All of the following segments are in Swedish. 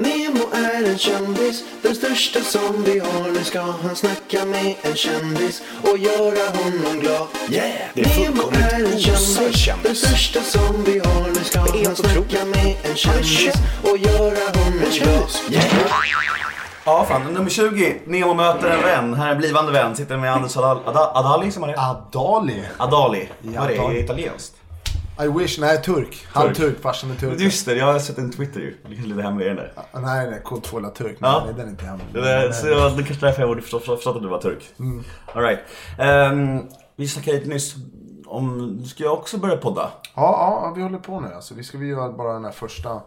Nemo är en kändis, den största som vi har. Nu ska han snacka med en kändis och göra honom glad. Yeah, det är Nemo är en kändis, den största som vi har. Nu ska han snacka med en kändis och göra honom glad. kändis. Ja, fan. Nummer 20. Nemo möter en vän. Här är en blivande vän. Sitter med Anders Adal Ada- Adali, som är det? Adali. Adali. Ja, Vad är det? Är Adali. det italienskt? I wish, nej turk. Han turk, farsan är turk. Just det, jag har sett en Twitter ju. Det är lite hemligare där. Ah, Nej, nej, kod 2 turk. Ja. Nej, den är inte hemlig. Det, där, så det kanske därför jag borde förstå, förstått att du var turk. Mm. All right. Ehm, vi snackade lite nyss om, ska jag också börja podda? Ja, ja, vi håller på nu. Alltså, vi ska vi göra bara den här första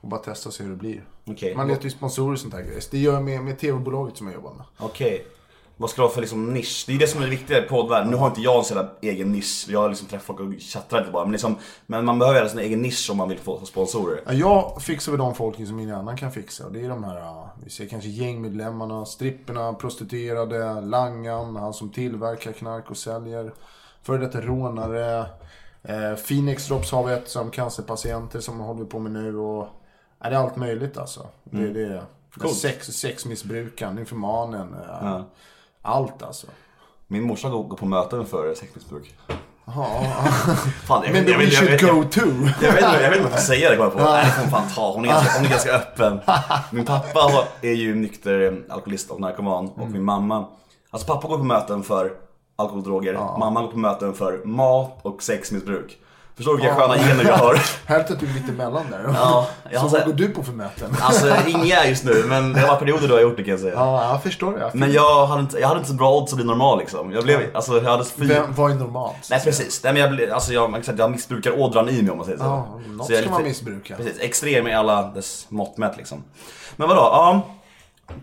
och bara testa och se hur det blir. Okej. Man letar ju sponsorer och sånt där grejer. Det gör jag med, med tv-bolaget som jag jobbar med. Okej. Vad ska du ha för liksom nisch? Det är det som är det viktiga i poddvärlden. Nu har inte jag en sån egen nisch. Jag har liksom träffat folk och chattar lite bara. Men, liksom, men man behöver ha sin egen nisch om man vill få sponsorer. Ja, jag fixar väl de folken som ingen annan kan fixa. Och det är de här, ja, vi ser kanske gängmedlemmarna, stripperna, prostituerade, langan, han som tillverkar knark och säljer. Före detta rånare. Eh, Phoenix Drops har vi ett som cancerpatienter som håller på med nu. Och, ja, det är allt möjligt alltså. Det, det är Coolt. sex, sexmissbrukaren, nymfomanen. Ja, Allt alltså. Min morsa går går på möten för sexmissbruk. Ja, Fan, jag men vet- jag we vet- jag should vet- go to. Jag vet inte jag vet inte vad jag ska säga det kommer jag på. Nej, det får hon fan ta. Hon är ganska, hon är ganska öppen. Min pappa har- är ju nykter eh, alkoholist och narkoman. Och min mamma. Alltså pappa går på möten för alkohol och droger. Mamma går på möten för mat och sexmissbruk. Förstår du vilka sköna gener jag har? Härligt att du är mitt emellan där. Ja, jag Så vad går du på för möten? Alltså inga just nu, men det har varit perioder då jag har gjort det kan jag säga. Ja, jag förstår det. Men jag hade, inte, jag hade inte så bra odds att bli normal liksom. Jag blev, alltså jag hade fyra... Vem, vad är normalt? Nej precis, Nej, men jag, blev- alltså, jag, jag missbrukar ådran i mig om man säger så. Ja, något så jag ska man missbruka. Precis, extrem i alla dess mått mätt liksom. Men vadå, ja.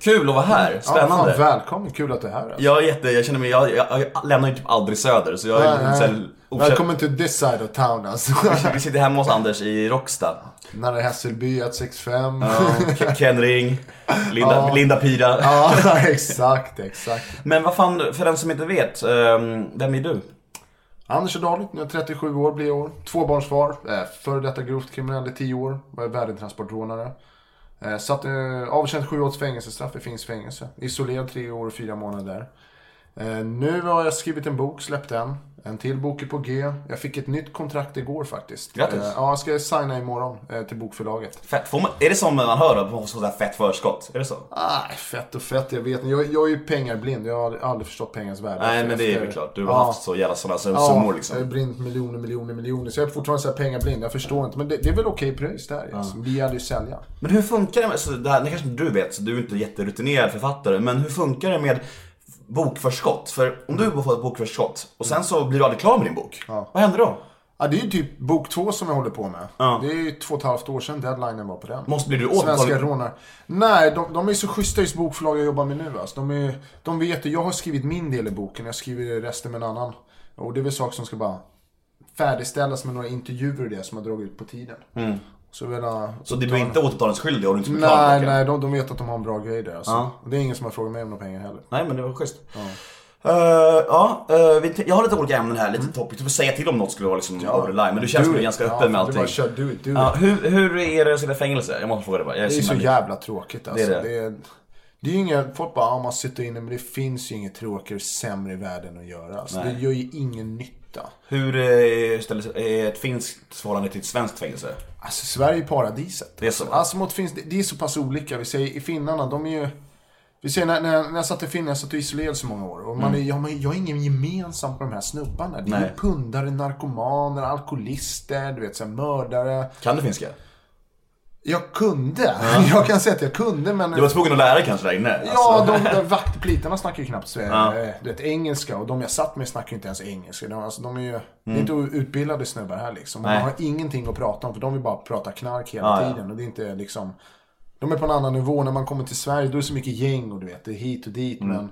Kul att vara här, spännande. Ja, fan, välkommen, kul att du är här. Alltså. jag är jätte, jag känner mig, jag, jag, jag lämnar ju typ aldrig söder så jag är Nej, lite nej. Välkommen till this side of town alltså. Vi sitter hemma hos Anders i Råcksta. Nära Hässelby 165. Ja, Ke- Ken Ring, Linda, Ja. Linda Pira. Ja, exakt, exakt. Men vad fan, för den som inte vet, ehm, vem är du? Anders Dalit, nu är jag 37 år blir jag år. Tvåbarnsfar, eh, före detta grovt kriminell i 10 år. Var värdetransportrånare. Eh, satt, eh, avtjänt 7 års fängelsestraff i Finns fängelse. Isolerad 3 år och 4 månader. Eh, nu har jag skrivit en bok, släppt den. En till bok är på G. Jag fick ett nytt kontrakt igår faktiskt. Grattis. Eh, ja, jag ska signa imorgon eh, till bokförlaget. Fett, får man, är det som man hör att man får sådär fett förskott? Är det så? Nej, fett och fett, jag vet inte. Jag, jag är ju pengarblind. Jag har aldrig förstått pengars värde. Nej men det är väl klart, du har Ja. haft så jävla sådana Ja, summor jag har liksom. blint miljoner, miljoner, miljoner. Så jag är fortfarande så här pengablind. Jag förstår inte. Men det, det är väl okej pröjs där. Alltså. Det gäller ju sälja. Men hur funkar det med, så det här, det kanske du vet, så du är inte jätterutinerad författare, men hur funkar det med bokförskott? För om du får ett bokförskott och sen så blir du aldrig klar med din bok, vad händer då? Ja, det är ju typ bok två som jag håller på med. Ja. Det är ju två och ett halvt år sedan deadlinen var på den. Måste bli du Svenska rånare. Nej, de, de är så schyssta just bokförlag jag jobbar med nu. Alltså. De, är, de vet ju, jag har skrivit min del i boken, jag skriver resten med en annan. Och det är väl saker som ska bara färdigställas med några intervjuer och det som har dragit ut på tiden. Så, Mm. Så du blir inte återbetalningsskyldig om du inte med Nej, nej, de, de vet att de har en bra grej där. Alltså. Ja. Det är ingen som har frågat mig om några pengar heller. Nej men det var schysst. Ja, ja eh, vi, jag har lite olika ämnen här, lite topics. Du får säga till om något skulle vara liksom over the line. Men du känns som du är ganska öppen med Du allting. bara kör, do it, do it. Ja, hur, hur är det att sitta i fängelse? Jag måste fråga dig bara. Det är så himla- jävla tråkigt alltså. Det är det. det. är, det är ju inget, folk bara, ja, man sitter inne, men det finns ju inget tråkigare och sämre i världen att göra. Alltså, det gör ju ingen nytta. Hur eh, ställer sig är ett finskt förhållande till ett svenskt fängelse? Alltså Sverige är paradiset. Det är så, mot finns, det, är så pass olika. Vi säger i finnarna, de är ju... Vi säger när, när, när jag satt i Finland, jag satt isolerad så många år. Och man är, jag, man- jag har ingen gemensam på de här snubbarna. Det är Mm. Nej. ju pundare, narkomaner, alkoholister, du vet, så här, mördare. Kan du finska? Jag kunde. Jag kan säga att jag kunde, men... Du var tvungen att lära dig kanske där inne? Ja, Alltså. de, de vaktplitarna snackar ju knappt. Ja. eh, Du vet, engelska. Och de jag satt med snackar ju inte ens engelska. De, alltså, de är ju det Mm. är inte utbildade snubbar här liksom. Man har ingenting att prata om. För de vill bara prata knark hela Ja, ja. tiden. Och det är inte liksom... De är på en annan nivå. När man kommer till Sverige, då är det så mycket gäng och du vet, det är hit och dit. Mm. Men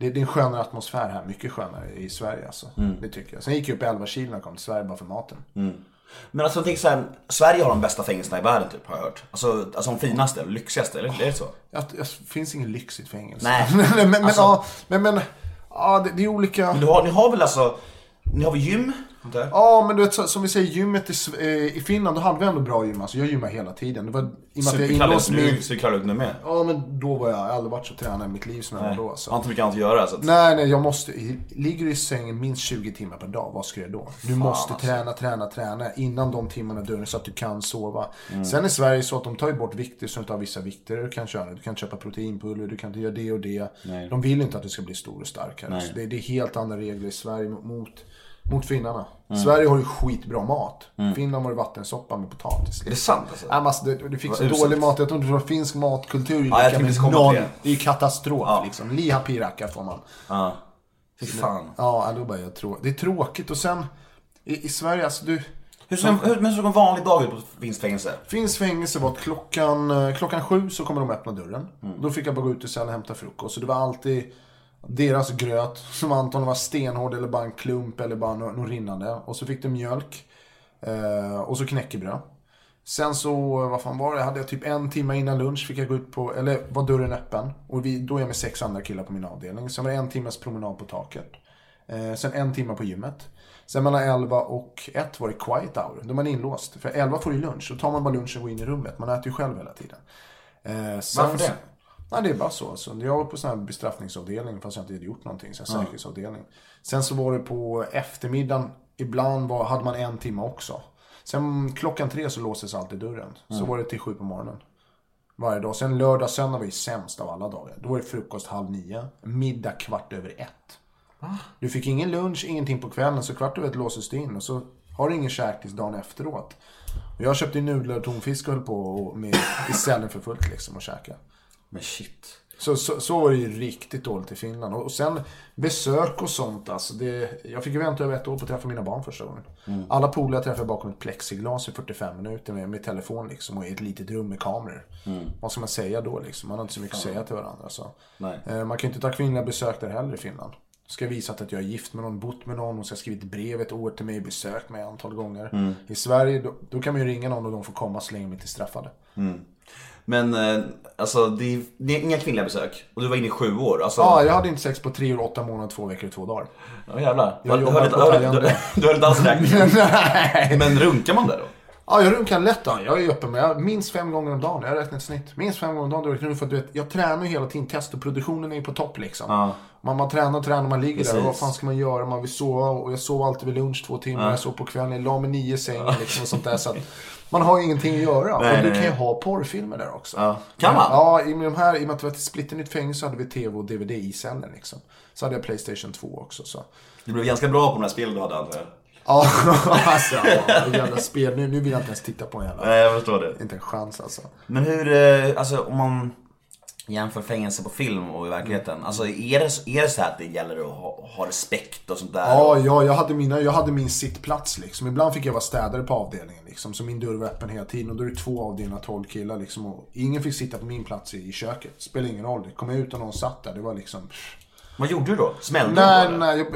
det, det är en skönare atmosfär här. Mycket skönare i Sverige alltså. Mm. Det tycker jag. Sen gick jag upp 11 kilo när jag kom till Sverige bara för maten. Men alltså tänker såhär, Sverige har de bästa fängelserna i världen typ, har jag hört. Alltså, alltså de finaste, lyxigaste, eller är det så? Det finns ingen lyxigt fängelse. Nej. men, men, men, Alltså- ja, men, men ja, det, det är olika. Men du har, ni har väl alltså, ni har väl gym? Ja, men du vet så- som vi säger, gymmet i, eh, i Finland, då hade vi ändå bra gym. Alltså jag gymmar hela tiden. Det var, I och med att jag inlåst så är klarligt nu med. Ja, men då var jag, jag aldrig varit så tränad i mitt liv som jag var då. Jag Alltså. har inte mycket annat att göra så att... Nej, nej, jag måste. Ligger du i sängen minst 20 timmar per dag, vad ska jag då? Du måste alltså. träna, träna, träna innan de timmarna är dörren så att du kan sova. Mm. Sen i Sverige så att de tar ju bort vikter så du inte har vissa vikter du kan köra. Du kan köpa proteinpulver, du kan inte göra det och det. Nej. De vill inte att du ska bli stor och stark här. Nej. Så det, det är helt andra regler i Sverige mot, mot finnarna. Mm. Sverige har ju skitbra mat. Finland var det vattensoppa med potatis. Är det sant alltså? Ja, men alltså, det, det fick Vad så dålig mat. Jag tror inte det var finsk matkultur. Ja, jag med noll. det. Är ju katastrof Ja. liksom. Liha piraka får man. Ja. Fy fan. Ja, då bara jag tror. Det är tråkigt och sen i, i Sverige, alltså du. Hur såg, hur, hur såg en vanlig dag ut på Finns fängelse? Finns fängelse var att klockan, eh, klockan sju så kommer de öppna dörren. Mm. Då fick jag bara gå ut i cellen och hämta frukost. Så det var alltid deras gröt som antagligen var stenhård eller bara en klump eller bara något nå rinnande. Och så fick du mjölk. Eh, och så knäckebröd. Sen så, vad fan var det? Hade jag typ en timme innan lunch fick jag gå ut på, eller var dörren öppen. Och vi, då är jag med sex andra killar på min avdelning. Sen var det en timmes promenad på taket. Eh, sen en timme på gymmet. Sen mellan 11 och 1 var det quiet hour. Då är man inlåst. För 11 får du lunch. Då tar man bara lunchen och går in i rummet. Man äter ju själv hela tiden. Eh, sen, Varför det? Nej, det är bara så. Alltså. Jag var på sån här bestraffningsavdelning fast jag inte hade gjort någonting. Här säkerhetsavdelning. Sen så var det på eftermiddagen. Ibland var, hade man en timme också. Sen klockan tre så låses alltid dörren. Så var det till sju på morgonen. Varje dag. Sen lördag, söndag var ju sämst av alla dagar. Då var det frukost halv nio. Middag kvart över ett. Du fick ingen lunch, ingenting på kvällen. Så kvart över ett låses du in. Och så har du ingen käk tills dagen efteråt. Och jag köpte ju nudlar och tonfisk och höll på och med, i cellen för fullt liksom och käka. Men shit. Så, så, så var det ju riktigt dåligt i Finland. Och, sen besök och sånt alltså. Det, jag fick vänta över ett år på att träffa mina barn första gången. Alla polare träffade jag bakom ett plexiglas i 45 minuter med, med telefon liksom. Och i ett litet rum med kameror. Vad ska man säga då liksom? Man har inte så mycket att säga till varandra. Så. Eh, man kan ju inte ta kvinnliga besök där heller i Finland. Ska visa att jag är gift med någon, bott med någon, hon ska ha skrivit brev ett år till mig, besökt mig ett antal gånger. I Sverige, då, då kan man ju ringa någon och de får komma så länge de inte är straffade. Men eh, alltså det är, det är inga kvinnliga besök. Och du var inne i sju år. Alltså, Ja, jag hade inte sex på tre år, åtta månader, två veckor och två dagar. ja, jävlar. Jag Du hörde- på hörde- Thailand. du- Du hörde inte alls räkningen. Nej! Men runkar man där då? Ja, jag runkar lätt då. Jag är öppen med jag, minst fem gånger om dagen. Jag har räknat snitt. Minst fem gånger om dagen. Räknar för att du vet, jag tränar ju hela tiden. Testoproduktionen är ju på topp liksom. Ja. Man, man tränar och tränar, man ligger där. Precis. Och vad fan ska man göra? Man vill sova. Och jag sov alltid vid lunch två timmar. Jag sov på kvällen. Jag la mig nio i sängen liksom och sånt där. Så att man har ju ingenting att göra. Nej, och du nej, kan ju nej. ha porrfilmer där också. Ja. Kan man? Ja, i de här, i och med att det var ett splitternytt fängelse så hade vi tv och DVD i cellen liksom. Så hade jag Playstation 2 också. Så. Du blev ganska bra på de här spelen du hade antar jag. Ja, alltså. Ja, jävla spel. Nu, nu vill jag inte ens titta på en jävla. Nej, jag förstår det. Inte en chans alltså. Men hur, eh, alltså om man jämför fängelse på film och i verkligheten. Alltså är det, är det så här att det gäller att ha, ha respekt och sånt där? Ja, ja jag, hade mina, jag hade min sittplats liksom. Ibland fick jag vara städare på avdelningen liksom. Så min dörr var öppen hela tiden. Och då är det två avdelningar, 12 killar liksom. Och ingen fick sitta på min plats i, i köket. Spelar ingen roll. Kom jag ut och någon satt där, det var liksom... Vad gjorde du då? Smällde Nej, du då? nej. Jag,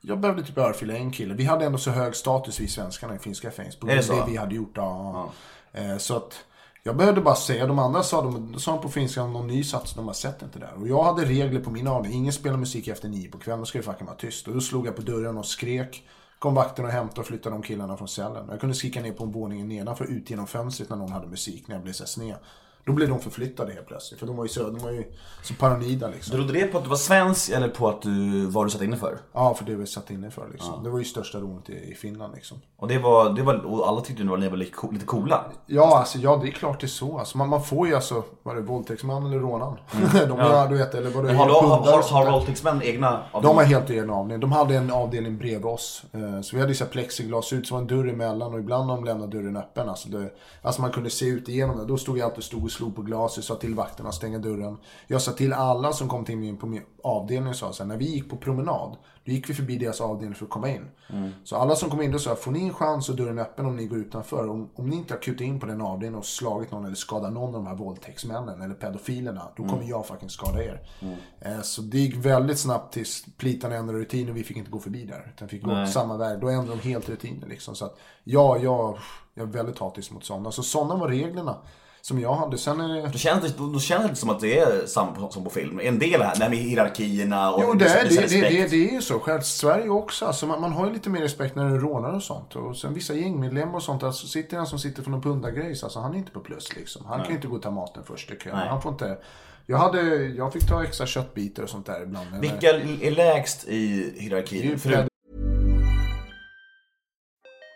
jag behövde typ örfila en kille. Vi hade ändå så hög status vi svenskarna i finska fängelse. På Är det grund av så? det vi hade gjort. Ja. Eh, så att jag behövde bara säga. De andra sa, de, sa på finska om någon ny sats. De har sett inte där. Och jag hade regler på min avdelning. Ingen spelar musik efter nio på kvällen. Då ska det fucking vara tyst. Och då slog jag på dörren och skrek. Kom vakten och hämtade och flyttade de killarna från cellen. Jag kunde skrika ner på en våning nedanför ut genom fönstret när någon hade musik. När jag blev så sned. Då blev de förflyttade helt plötsligt. För de var ju så, de var ju så paranoida liksom. Berodde det på att du var svensk eller på att du, vad du satt inne för? Ja, för det vi satt inne för liksom. Det var ju största rånet i, i Finland liksom. Och det var, det var, och alla tyckte ni var lite, co- lite coola. Ja, alltså, ja, det är klart det är så. Alltså, man, man får ju alltså, vad är det, våldtäktsman eller rånaren? de är, du vet, eller vad det har, har, har, våldtäktsmän egna? Av De har helt egen avdelning. De hade en avdelning bredvid oss. Eh, Så vi hade ju plexiglas ut, så var en dörr emellan och ibland har de lämnat dörren öppen. Alltså, det, alltså man kunde se ut igenom det. Då stod jag alltid och stod slog på glaset, sa till vakterna att stänga dörren. Jag sa till alla som kom till min, på min avdelning och sa så här, när vi gick på promenad, då gick vi förbi deras avdelning för att komma in. Så alla som kom in då sa, får ni en chans och dörren är öppen om ni går utanför. Om, om ni inte har kutat in på den avdelningen och slagit någon eller skadat någon av de här våldtäktsmännen eller pedofilerna, då kommer jag fucking skada er. Eh, Så det gick väldigt snabbt tills plitarna ändrade rutin och vi fick inte gå förbi där. Utan fick gå samma väg. Då ändrade de helt rutiner liksom. Så att ja, jag, jag är väldigt hatisk mot sådana. Så sådana var reglerna. Som jag hade. Sen är det... Då känns det, då känns det som att det är samma som på film. En del här, det här med hierarkierna och Jo, det är, det, det, det, det är ju så. Själv Sverige också. Alltså man, man har ju lite mer respekt när det är rånare och sånt. Och sen vissa gängmedlemmar och sånt. Alltså sitter en som sitter för någon pundargrejs. Alltså han är inte på plus liksom. Han kan ju inte gå och ta maten först i kön. Nej. Han får inte... Jag, hade, jag fick ta extra köttbitar och sånt där ibland. Vilka är lägst i hierarkin? Förutom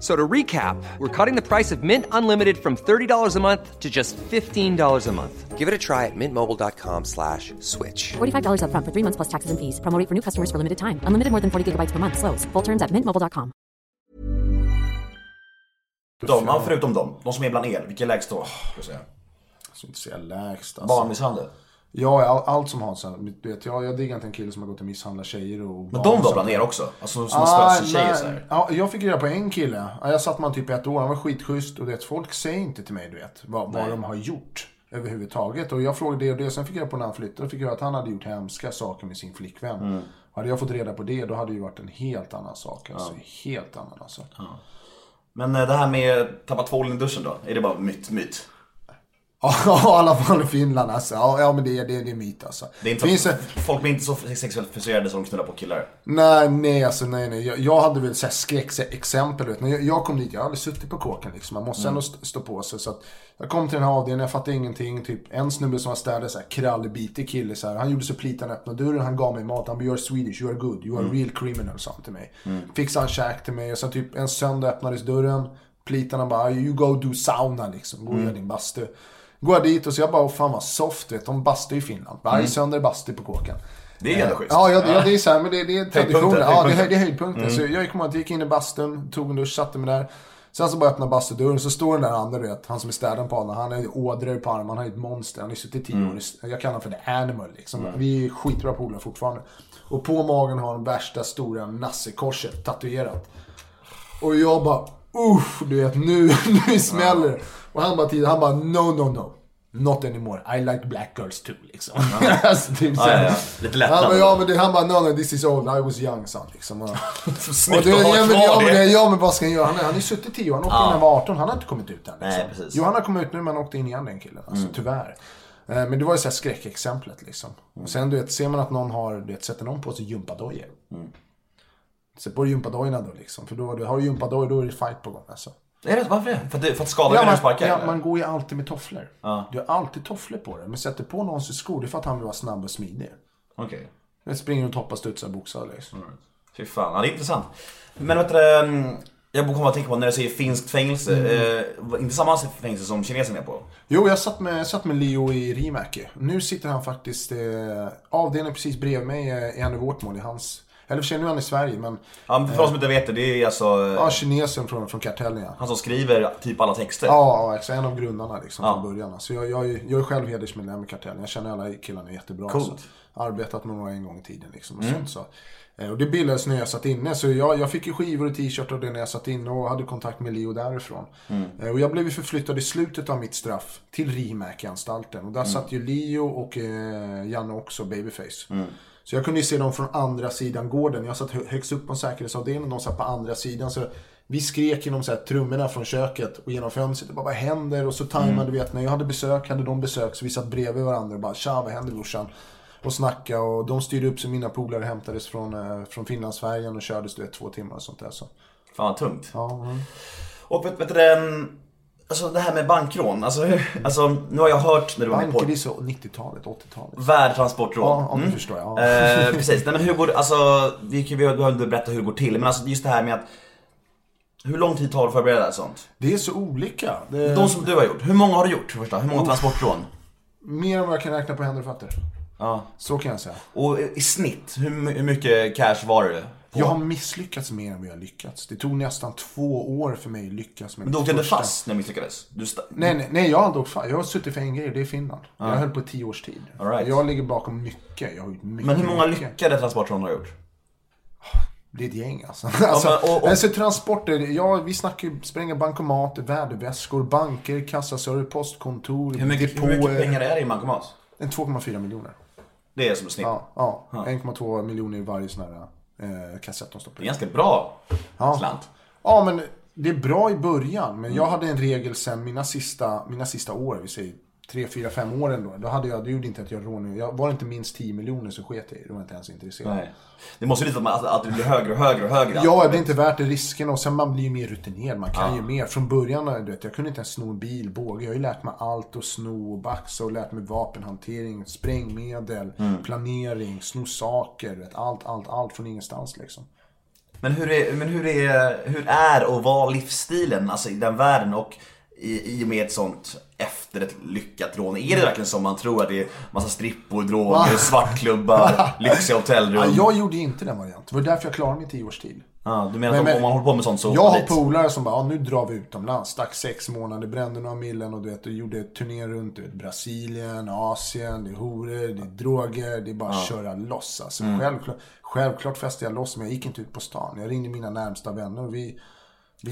So to recap, we're cutting the price of Mint Unlimited from $30 a month to just $15 a month. Give it a try at mintmobile.com slash switch. $45 upfront for three months plus taxes and fees. Promo rate for new customers for limited time. Unlimited more than 40 gigabytes per month. Slows. Full terms at mintmobile.com. ja, förutom dem. De som är bland er. Vilka är lägst då? Ska jag säga. Inte säga lägst alltså. Barnmisshandel. Ja, all, allt som har så du vet, jag, jag diggar inte en kille som har gått och misshandlat tjejer och Men de var bland er också? Alltså som Ah, tjejer så här. Ja, jag fick reda på en kille. Ja, Jag satt med honom typ ett år. Han var skitschysst. Och det, folk säger inte till mig, du vet, vad, vad de har gjort överhuvudtaget. Och jag frågade det och det. Sen fick jag reda på när han flyttade. Fick jag att han hade gjort hemska saker med sin flickvän. Mm. Hade jag fått reda på det, då hade det ju varit en helt annan sak. Alltså, Helt annan alltså. Men eh, det här med tappa tvålen i duschen då? Är det bara myt? myt? Ja, i alla fall i Finland alltså. Ja, men det, är- det, det är myt alltså. Det är inte Finns Folk blir inte så sexuellt frustrerade som de knullar på killar. Nej, nej, alltså nej, nej. Jag, jag hade väl skräckexempel. När jag, jag kom dit, jag hade suttit på kåken liksom. Man måste ändå st- stå på sig. Så att jag kom till den här avdelningen, jag fattade ingenting. Typ en snubbe som var städare, så här krallbitig kille. Så här. Han gjorde så plitan öppnade dörren, han gav mig mat. Han bara, you're Swedish, you are good, you are real criminal, sa han till mig. Fixade han käk till mig. Och sen typ en söndag öppnades dörren. Plitarna bara, you go do sauna liksom. Gå och gör din bastu. Går jag dit och så jag bara, oh, fan vad soft, vet de bastar i Finland. Varje söndag är bastu på kåken. Det är ju ändå schysst. Ja, ja, ja, det är så här, men det, det är traditionen. Ja, det, är- höjdpunkten. det är höjdpunkten. Så jag kommer ihåg att jag gick in i bastun, tog en dusch, satte mig där. Sen så bara öppnade bastudörren, så står den där andra, vet, han som är städaren på honom. Han har ju ådror på armen, han ju ett monster. Han ju suttit i tio år. Jag kallar honom för the animal liksom. Vi är skitbra polare fortfarande. Och på magen har han värsta stora nassekorset tatuerat. Och jag bara, uff, du vet, nu, nu smäller det. Och han bara, han bara, no, no, no. Not anymore. I like black girls too, liksom. alltså, typ Ja, ja, ja. Lite lättnad. Han bara, ja, men det, han bara, no, no, this is old. I was young, han liksom. Och, Snyggt och det, att ha ja, men, ja, men, det. ja, men vad ska han göra? Han, är- han är ju suttit 10 år. Han åkte in när han var 18. Han har inte kommit ut än. Liksom. Nej, precis. Jo, han har kommit ut nu, men han åkte in igen den killen. Alltså, tyvärr. Eh, Men det var ju så här skräckexemplet liksom. Och sen du vet, ser man att någon har, du vet, sätter någon på sig gympadojor. Sätt på dig gympadojorna då liksom. För då, har du gympadojor, då är det fight på gång alltså. Är det, varför det? För det- för att skada Ja, man, sparkar? ja, man går ju alltid med tofflor. Du har alltid tofflor på dig. Men sätter på någons skor, det är för att han vill vara snabb och smidig. Okej. Jag springer runt, hoppar, studsar, boxar liksom. Fy fan, ja, det är intressant. Men vet du, mm, jag kommer att tänka på när du säger finskt fängelse. Mm. Eh, inte samma fängelse som kinesen är på? Jo, jag satt med, jag satt med Leo i Rimäki. Nu sitter han faktiskt, eh, avdelningen precis bredvid mig är han i vårt mål, i hans... Eller för sig nu är han i Sverige, men... Ja, men för de som inte vet det, det är alltså eh, Ja, kinesen från, från kartellen ja. han som skriver typ alla texter. Ja, ja, exakt. En av grundarna liksom Ja. från början. Så jag, jag, är- jag är själv hedersmedlem i kartellen. Jag känner alla killarna jättebra. Coolt. Så. Arbetat med några en gång i tiden liksom. Och, sånt, så. Eh, och det bildades när jag satt inne. Så jag, jag fick ju skivor och t-shirt och det när jag satt inne och hade kontakt med Leo därifrån. Eh, och jag blev ju förflyttad i slutet av mitt straff till Rimäki-anstalten. Och där satt ju Leo och eh, Janne också, Babyface. Så jag kunde ju se dem från andra sidan gården. Jag satt hö- högst upp på en säkerhetsavdelning, de satt på andra sidan. Så Vi skrek genom så här, trummorna från köket och genom fönstret. Och bara, vad händer? Och så tajmade du vet, när jag hade besök hade de besök. Så vi satt bredvid varandra och bara, tja vad händer brorsan? Och snacka och de styrde upp så mina polare hämtades från, eh, från Finlandsfärjan och kördes du vet, två timmar och sånt där. Så. Fan vad tungt. Ja, mm. Och vet, vet du alltså det här med bankrån. Alltså, alltså nu har jag hört när du var med Banker, på det är så 90-talet, 80-talet. värdtransportrån. Ja, om du förstår. Ja. Eh, precis, nej men hur går det, alltså vi, behöver inte berätta hur det går till, men alltså just det här med att hur lång tid tar det att förbereda sånt? Det är så olika. Det, De som du har gjort, hur många har du gjort för första? Hur många transportrån? Mer än vad jag kan räkna på händer och fötter. Ja. Så kan jag säga. Och i snitt, hur mycket cash var det? På? Jag har misslyckats mer än vad jag har lyckats. Det tog nästan två år för mig att lyckas med Men du åkte första. fast när du misslyckades? Du sta- Nej, nej, nej, jag har aldrig åkt fast. Jag har suttit för en grej, det är Finland. Jag höll på i tio års tid. All right. Jag ligger bakom mycket. Jag har gjort mycket. Men hur många mycket. lyckade transportrån har gjort? Det är ett gäng alltså. alltså, men, och- och- alltså transporter, ja vi snackar ju spränga bankomater, värdeväskor, banker, kassaservice, postkontor, Hur mycket, depåer. hur mycket pengar är det i en bankomat? En 2,4 miljoner. Det är som snitt. Ja, ja. 1,2 miljoner i varje sån här eh, kassett de är in. ganska bra Ja. slant. Ja, men det är bra i början. Men jag hade en regel sen mina sista, mina sista år, vi säger tre, fyra, fem åren då. Då hade jag, det gjorde inte att jag rånade. Jag var inte minst 10 miljoner så sket jag i det. Var inte ens intresserad. Nej. Det måste ju lite att, att det blir högre och högre och högre. Ja, det är inte värt det risken och sen man blir ju mer rutinerad. Man kan ju mer. Från början, du vet, jag kunde inte ens sno en bil, båge. Jag har ju lärt mig allt och sno och baxa och lärt mig vapenhantering, sprängmedel, Mm. planering, sno saker. Du vet, allt, allt, allt från ingenstans liksom. Men hur är, men hur är, hur är och var livsstilen alltså i den världen och i, i och med ett sånt efter ett lyckat rån? Är det verkligen som man tror att det är massa strippor, droger, svartklubbar, lyxiga hotellrum? Ja, jag gjorde inte den varianten. Det var därför jag klarade mig i tio års tid. Ja, du menar Men- att men- om man håller på med sånt så Jag har polare som bara, ja, nu drar vi utomlands. Stack sex månader, brände några millen och du vet, och gjorde turné runt du vet, Brasilien, Asien, det är horor, det är droger, det är bara att köra loss. Alltså, Mm. självklart, självklart fäste jag loss, men jag gick inte ut på stan. Jag ringde mina närmsta vänner och vi...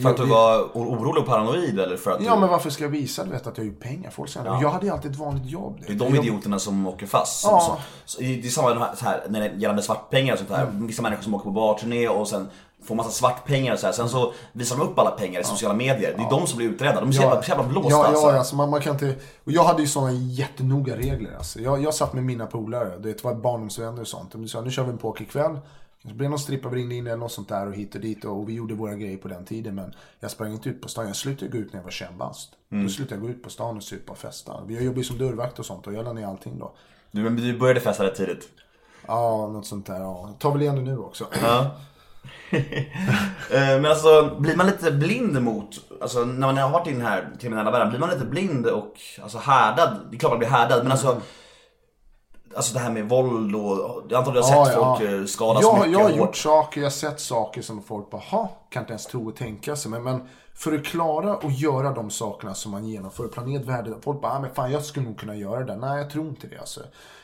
För att du var orolig och paranoid eller för att Ja, du... men varför ska jag visa du vet, att jag har pengar? Folk säger, och jag hade ju alltid ett vanligt jobb. Det är de idioterna som åker fast. Ja. Så, så, det är samma de här, här, när det gällande svartpengar och sånt här. Mm. Vissa människor som åker på barturné och sen får massa svartpengar och så här. Sen så visar de upp alla pengar i sociala medier. Det är de som blir utredda. De är så jävla, jävla blåsta ja, alltså. Ja, alltså man, man kan inte... Och jag hade ju sådana jättenoga regler. Alltså. Jag, jag satt med mina polare, det var barndomsvänner och sånt. De sa, nu kör vi en pokerkväll. Så blev det någon strippa ringde in eller något sånt där och hit och dit. Och vi gjorde våra grejer på den tiden. Men jag sprang inte ut på stan. Jag slutade gå ut när jag var 21 bast. Mm. Då slutade jag gå ut på stan och supa och festa. Jag jobbade som dörrvakt och sånt och jag la ner allting då. Du, men du började festa rätt tidigt. Ja, något sånt där. Ja. Jag tar väl igen det nu också. Ja. Eh, Men alltså, blir man lite blind mot, alltså när man har varit i den här kriminella världen, blir man lite blind och alltså härdad? Det är klart man blir härdad, men alltså Alltså det här med våld och, jag antar du har sett folk eh, skadas jag, mycket Jag har gjort saker, jag har sett saker som folk bara, ha, kan inte ens tro och tänka sig. Men, men för att klara att göra de sakerna som man genomför, planerat värde, folk bara, ah, men fan jag skulle nog kunna göra det. Nej, jag tror inte det alltså.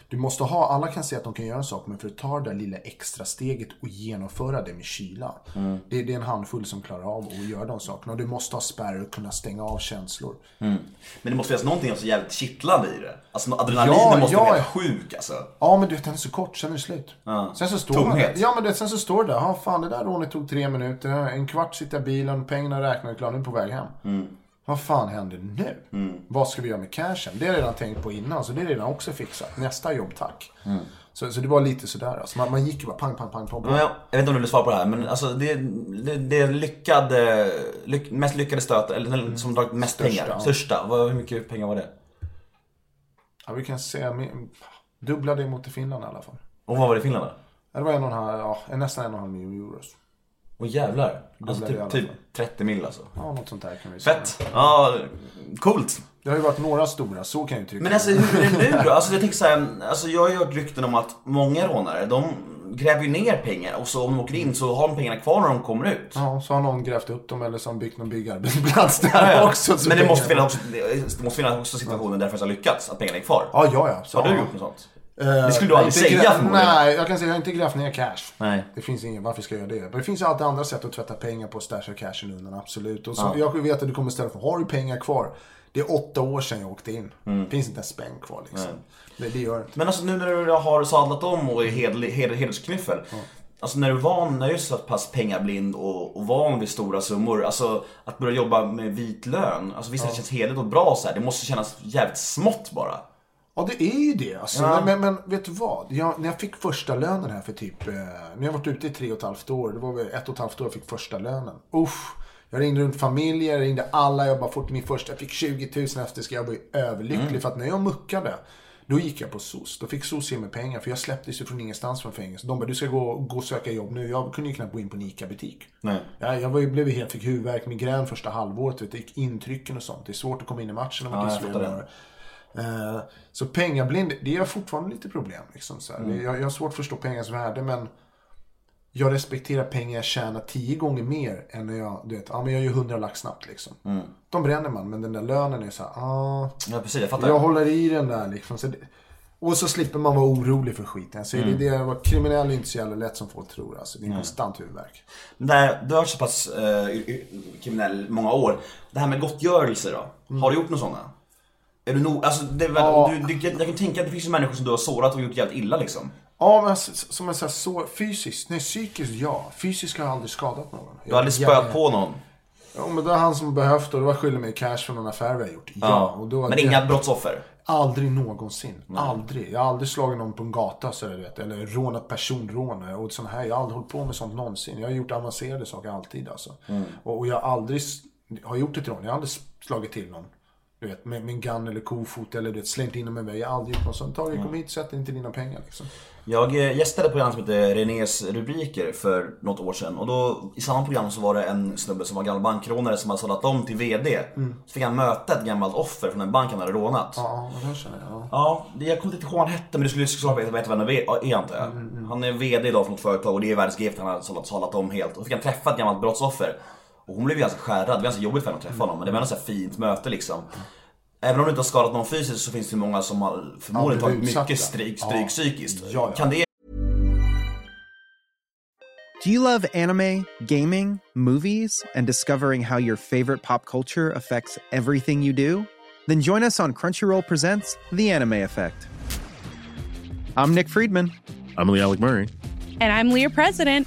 Du måste ha, alla kan säga att de kan göra en sak, men för att ta det där lilla extra steget och genomföra det med kyla. Mm. Det, det är en handfull som klarar av att göra de sakerna. Och du måste ha spärr och kunna stänga av känslor. Men det måste finnas någonting så jävligt kittlande i det. Alltså adrenalinen Ja, måste ja. vara helt sjuk alltså. Ja men du vet den är så kort, sen är det slut. Sen så står man Tomhet. där. Ja men det, sen så står det där, ja fan det där rånet tog tre minuter, en kvart sitter jag i bilen, pengarna räknade jag på väg hem. Vad fan händer nu? Vad ska vi göra med cashen? Det har jag redan tänkt på innan, så det är redan också fixat. Nästa jobb tack. Så, så det var lite sådär alltså. Man, man gick ju bara pang, pang, pang, pang. Men jag, jag vet inte om du vill svara på det här, men alltså det, det, det lyckade, lyck, mest lyckade stöt, eller den som dragit mest Största, pengar. Största. Vad, hur mycket pengar var det? Ja, vi kan säga, dubbla det mot i Finland i alla fall. Och vad var det i Finland då? Det var en och en halv, ja, nästan en och en halv miljon euros. Åh jävlar. Alltså typ, typ fall. 30 mil alltså. Ja, något sånt där kan vi säga. Fett. Ja, coolt. Det har ju varit några stora, så kan jag ju tycka. Men alltså hur är det nu då? Alltså jag tänker så här, alltså jag har ju hört rykten om att många rånare, de gräver ju ner pengar och så om de åker in så har de pengarna kvar när de kommer ut. Ja, så har någon grävt upp dem eller så har de byggt någon byggarbetsplats där Ja, ja. också. så Men det måste, finnas också, det måste finnas också situationer där det har lyckats, att pengarna är kvar. Ja, ja, ja. Så, Har du gjort något sånt? Eh, Det skulle du aldrig säga förmodligen. Nej, jag kan säga jag har inte grävt ner cash. Nej. Det finns ingen, varför ska jag göra det? Men det finns ju alltid andra sätt att tvätta pengar på och stasha cashen undan, absolut. Och så, Jag vet att du kommer ställa frågan, har du pengar kvar? Det är åtta år sedan jag åkte in. Mm. Det finns inte en spänn kvar liksom. Det, det gör det inte. Men alltså nu när du har sadlat om och är heder, heder, hedersknyffel. Alltså när du är van, när du är så pass pengablind och, och van vid stora summor, alltså att börja jobba med vit lön, alltså visst det känns heligt och bra så här. det måste kännas jävligt smått bara. Ja, det är ju det. Alltså. Ja. Men, men vet du vad? Jag, när jag fick första lönen här för typ... Eh, jag har varit ute i tre och ett halvt år. Det var väl ett och ett halvt år jag fick första lönen. Uff. Jag ringde runt familjer, jag ringde alla. Jag bara fått min första. Jag fick 20 000 efter. Ska jag var ju överlycklig. Mm. För att när jag muckade. Då gick jag på SOS. Då fick SOS ge mig pengar. För jag släpptes ju från ingenstans från fängelse. De bara, du ska gå, gå och söka jobb nu. Jag kunde ju knappt gå in på en ICA-butik. Nej. Ja, jag var ju, blev ju helt, fick huvudvärk, migrän första halvåret. Vet, gick intrycken och sånt. Det är svårt att komma in i matchen om man Ja, Eh, Så pengablind, det är fortfarande lite problem. Liksom, så. Mm. jag, jag har svårt att förstå pengars värde, men jag respekterar pengar jag tjänar tio gånger mer än när jag, du vet, ja men jag gör hundra lax snabbt liksom. Mm. De bränner man, men den där lönen är så här, ah, Ja precis, jag fattar. jag håller i den där liksom. Så det, och så slipper man vara orolig för skiten. Så Mm. det, det, kriminell är inte så jävla lätt som folk tror. Alltså. Det är en konstant huvudvärk. När du har varit så pass eh, kriminell många år, det här med gottgörelse då? Har du gjort några sådana? Är du nog, alltså det är väl, Ja. du, du, jag kan tänka att det finns människor som du har sårat och gjort jävligt illa liksom. Ja, men s- som jag säger, så fysiskt, nej psykiskt ja. Fysiskt har jag aldrig skadat någon. Du har aldrig spöat på någon? Ja, men det var han som behövt och det var skyldig mig cash för någon affär vi har gjort. Ja. och då Men det... inga brottsoffer? Aldrig någonsin. Aldrig. Jag har aldrig slagit någon på en gata så du vet. Eller rånat personrån och sånt här. Jag har aldrig hållit på med sånt någonsin. Jag har gjort avancerade saker alltid alltså. Och, och jag har aldrig har gjort ett rån. Jag har aldrig slagit till någon. Du vet, med min gun eller kofot eller du vet, slängt in dem med mig. Jag har aldrig gjort något sånt. Tagit, kom hit, sätt inte dina pengar liksom. Jag eh, gästade ett program som heter Renés rubriker för något år sedan och då i samma program så var det en snubbe som var gammal bankrånare som hade sållat om till VD. Så fick han möta ett gammalt offer från en bank han hade rånat. Ja, det känner jag. Ja. Jag kommer inte ihåg vad han hette men du skulle såklart veta vem han är är, antar jag. Han är VD idag för något företag och det är världsgift han har sållat om helt. Och så fick han träffa ett gammalt brottsoffer. Och hon blev ju ganska skärrad, det var ganska jobbigt för henne att träffa honom men det var ändå så här fint möte liksom. Även om du inte har skadat någon fysiskt så finns det många som har förmodligen Ja, tagit mycket utsatta. stryk, Ja. stryk psykiskt. Ja, ja. Kan det Do you love anime, gaming, movies, and discovering how your favorite pop culture affects everything you do? Then join us on Crunchyroll Presents The Anime Effect. I'm Nick Friedman. I'm Lee Alec Murray. And I'm Leah President.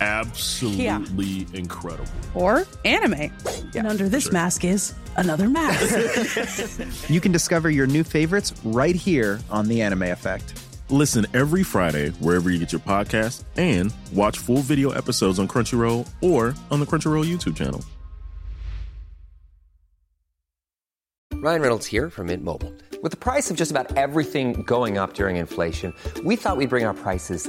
absolutely incredible. Or anime. And under this mask is another mask. you can discover your new favorites right here on The Anime Effect. Listen every Friday wherever you get your podcasts and watch full video episodes on Crunchyroll or on the Crunchyroll YouTube channel. Ryan Reynolds here from Mint Mobile. With the price of just about everything going up during inflation, we thought we'd bring our prices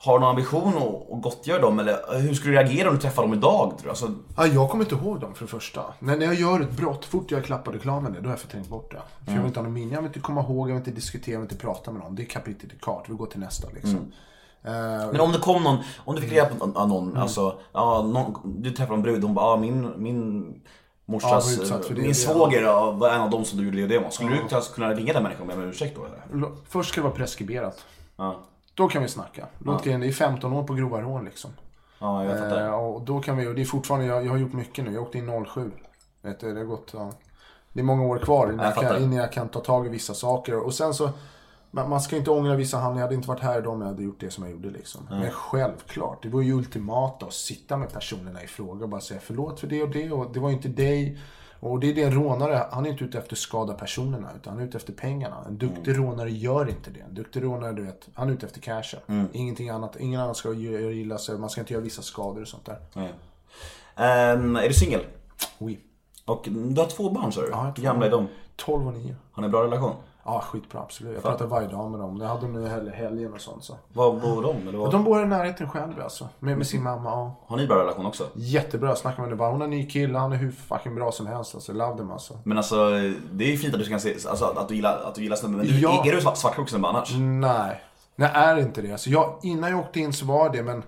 har du någon ambition att, gottgöra dem eller hur skulle du reagera om du träffade dem idag tror du? Alltså, Ja, jag kommer inte ihåg dem för det första. När, när jag gör ett brott, fort jag klappar reklamen det, då har jag förträngt bort det. För jag vill inte ha någon minne, jag vill inte komma ihåg, jag vill inte diskutera, jag vill inte prata med någon. Det är kapitlet är klart, vi går till nästa liksom. Eh, Men om det kom någon, om du fick reda på någon, någon alltså, ja, någon, du träffade en brud, hon bara, ja min, min Ja, morsas, det, min svåger ja, var en av dem som du gjorde det och det med. Skulle du kunna- ringa den människan och be om ursäkt då eller? Först ska det vara preskriberat. Ja, Då kan vi snacka. Låt grejen, det är 15 år på grova rån liksom. ja jag fattar. Eh, och då kan vi, och det är fortfarande, jag, jag har gjort mycket nu. Jag åkte in 07. Vet du, det har gått, ja. Det är många år kvar innan Jag jag, kan, innan jag kan ta tag i vissa saker. Och sen så, man, ska inte ångra vissa handlingar. Jag hade inte varit här idag om jag hade gjort det som jag gjorde liksom. Men självklart, det var ju ultimata att sitta med personerna i fråga och bara säga förlåt för det och det och det var inte dig. Och det är det en rånare, han är inte ute efter att skada personerna utan han är ute efter pengarna. En duktig rånare gör inte det. En duktig rånare, du vet, han är ute efter cashen. Ingenting annat. Ingen annan ska göra göra illa sig. Man ska inte göra vissa skador och sånt där. Ja. Ehm, är du singel? Oui. Och du har två barn sa du? Ja, Hur gamla är de? 12 och 9. Har ni en bra relation? Ja, skitbra absolut. Jag Fan. pratar varje dag med dem. Jag hade dem nu i hel- helgen och sånt så. Var bor de? Eller vad? de bor i närheten själv alltså. Med, med sin mamma, ja. Har ni bra relation också? Jättebra, jag snackar med henne bara. Hon har en ny kille, han är hur fucking bra som helst alltså. Love them alltså. Men alltså, det är ju fint att du kan se, alltså, att du gillar, att du gillar snubben. Men du, Ja. är du svart- svartsjuk snubbe annars? Nej. Nej, är inte det. Alltså jag, innan jag åkte in så var det, men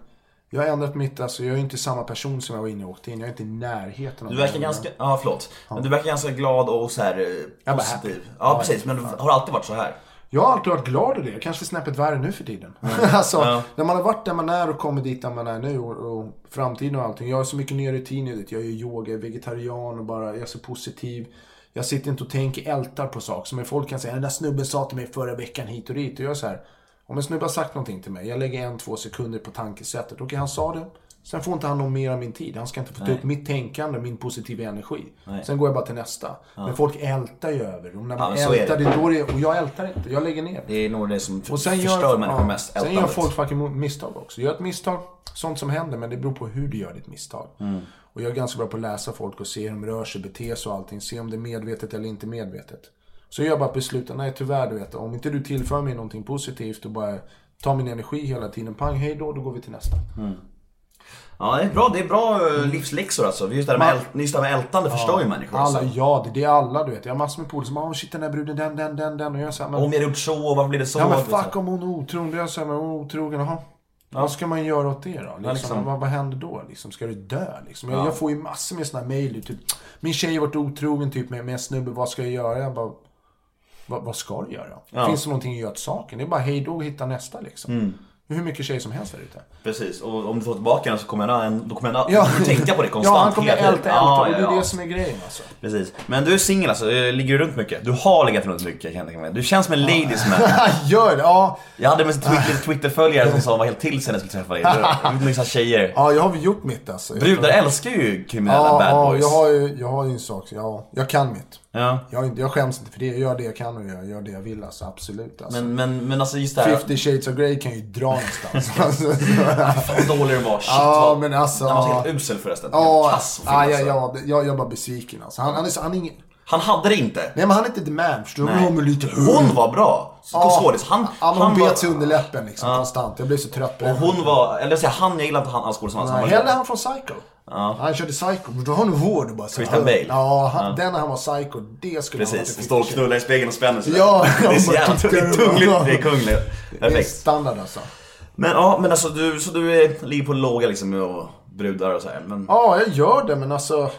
jag har ändrat mitt, alltså jag är inte samma person som jag var innan jag åkte in. Jag är inte i närheten av Du verkar ganska, ja förlåt. Men du verkar ganska glad och så här eh, positiv. happy. Ja precis, men du har alltid varit så här. Jag har alltid varit glad i det. Kanske snäppet värre nu för tiden. alltså, Ja. när man har varit där man är och kommit dit där man är nu och, och framtiden och allting. Jag har så mycket vet du. Jag gör yoga, är vegetarian och bara, jag är så positiv. Jag sitter inte och tänker, ältar på saker. Som folk kan säga, den där snubben sa till mig förra veckan hit och dit. Och jag är så här, om en snubbe har sagt någonting till mig, jag lägger en, två sekunder på tankesättet. Okej, han sa det. Sen får inte han någon mer av min tid. Han ska inte få ta upp mitt tänkande, min positiva energi. Nej. Sen går jag bara till nästa. Men folk ältar ju över. Och när Ja, man är ältar, det. det då det Och jag ältar inte. Jag lägger ner. Det är nog det som Och sen förstör gör, människor ja, mest. Sen gör ältandet. folk fucking misstag också. Gör ett misstag, sånt som händer, men det beror på hur du gör ditt misstag. Mm. Och jag är ganska bra på att läsa folk och se hur de rör sig, beter sig och allting. Se om det är medvetet eller inte medvetet. Så jag bara på beslutet, nej tyvärr du vet, om inte du tillför mig någonting positivt och bara tar min energi hela tiden, pang, hej då, då går vi till nästa. Ja, det är bra, det är bra eh, livsläxor alltså. Just det här med, just det här med ältande förstör ju människor. Alla, Alltså. ja, det, det är alla du vet. Jag har massor med polare som bara, oh, shit den där bruden, den, den, den, den. Och jag här, men... Om jag gjort så, varför blir det så? Ja men fuck om hon är otrogen. Då är jag såhär, men hon är otrogen, jaha. Vad ska man göra åt det då? Liksom, liksom. Vad, vad händer då? Liksom, ska du dö? Liksom? Jag, Ja. jag får ju massor med såna här mejl. Typ, min tjej har varit otrogen typ, med, med en snubbe. Vad ska jag göra? Jag bara, vad, vad ska du göra? Ja. Finns det någonting att göra åt saken? Det är bara hej då och hitta nästa liksom. Mm. Hur mycket tjejer som helst där ute. Precis, och om du får tillbaka den så kommer han, då kommer han Ja. ja. tänka på det konstant. Ja, han kommer älta, älta. Ja, och det är ja, ja. det som är grejen alltså. Precis. Men du är singel alltså, eh, ligger du runt mycket? Du har legat runt mycket kan jag tänka mig. Du känns som en ladies man. Gör det? Ja. Jag hade en Twitter, Twitter-följare som sa att var helt till sig när jag skulle träffa dig. Du mycket tjejer. Ja, jag har väl gjort mitt alltså. Jag Brudar älskar ju kriminella Ja, bad ja boys. jag, har ju, jag har ju en sak. Ja, jag kan mitt. Ja. Jag, jag skäms inte för det. Jag gör det jag kan och jag gör det jag vill. Alltså, absolut. Alltså. Men, men, men alltså just det här. 50 shades of Grey kan ju dra någonstans. alltså, Fan vad dålig den var. Shit Ja, vad... men alltså, Den var ja. helt usel förresten. Ja, Kass ja, ja, ja, jag, jag bara besviken alltså. Han, han, är, han är ingen... Han hade det inte. Nej men han är inte the man, förstår du? Lite... Hon var bra. Ja. Skådis. Han, Ja, han var... bet sig under läppen liksom konstant. Jag blev så trött på Och det. hon var, eller jag säger han, jag gillar inte han alls. Nej, Han var hellre han från Psycho. Ja. Han körde Psycho. Då har han hår och bara så Christian Bale. Ja, han, Ja. den när han var Psycho, det skulle han Precis, ha står och knullar i spegeln och spänner sig. Ja, det är så jävla det är tungligt, det är kungligt. Det är Perfekt. standard alltså. Men ja, men alltså du, så du är, ligger på låga liksom och brudar och så här. Men Ja, jag gör det men alltså...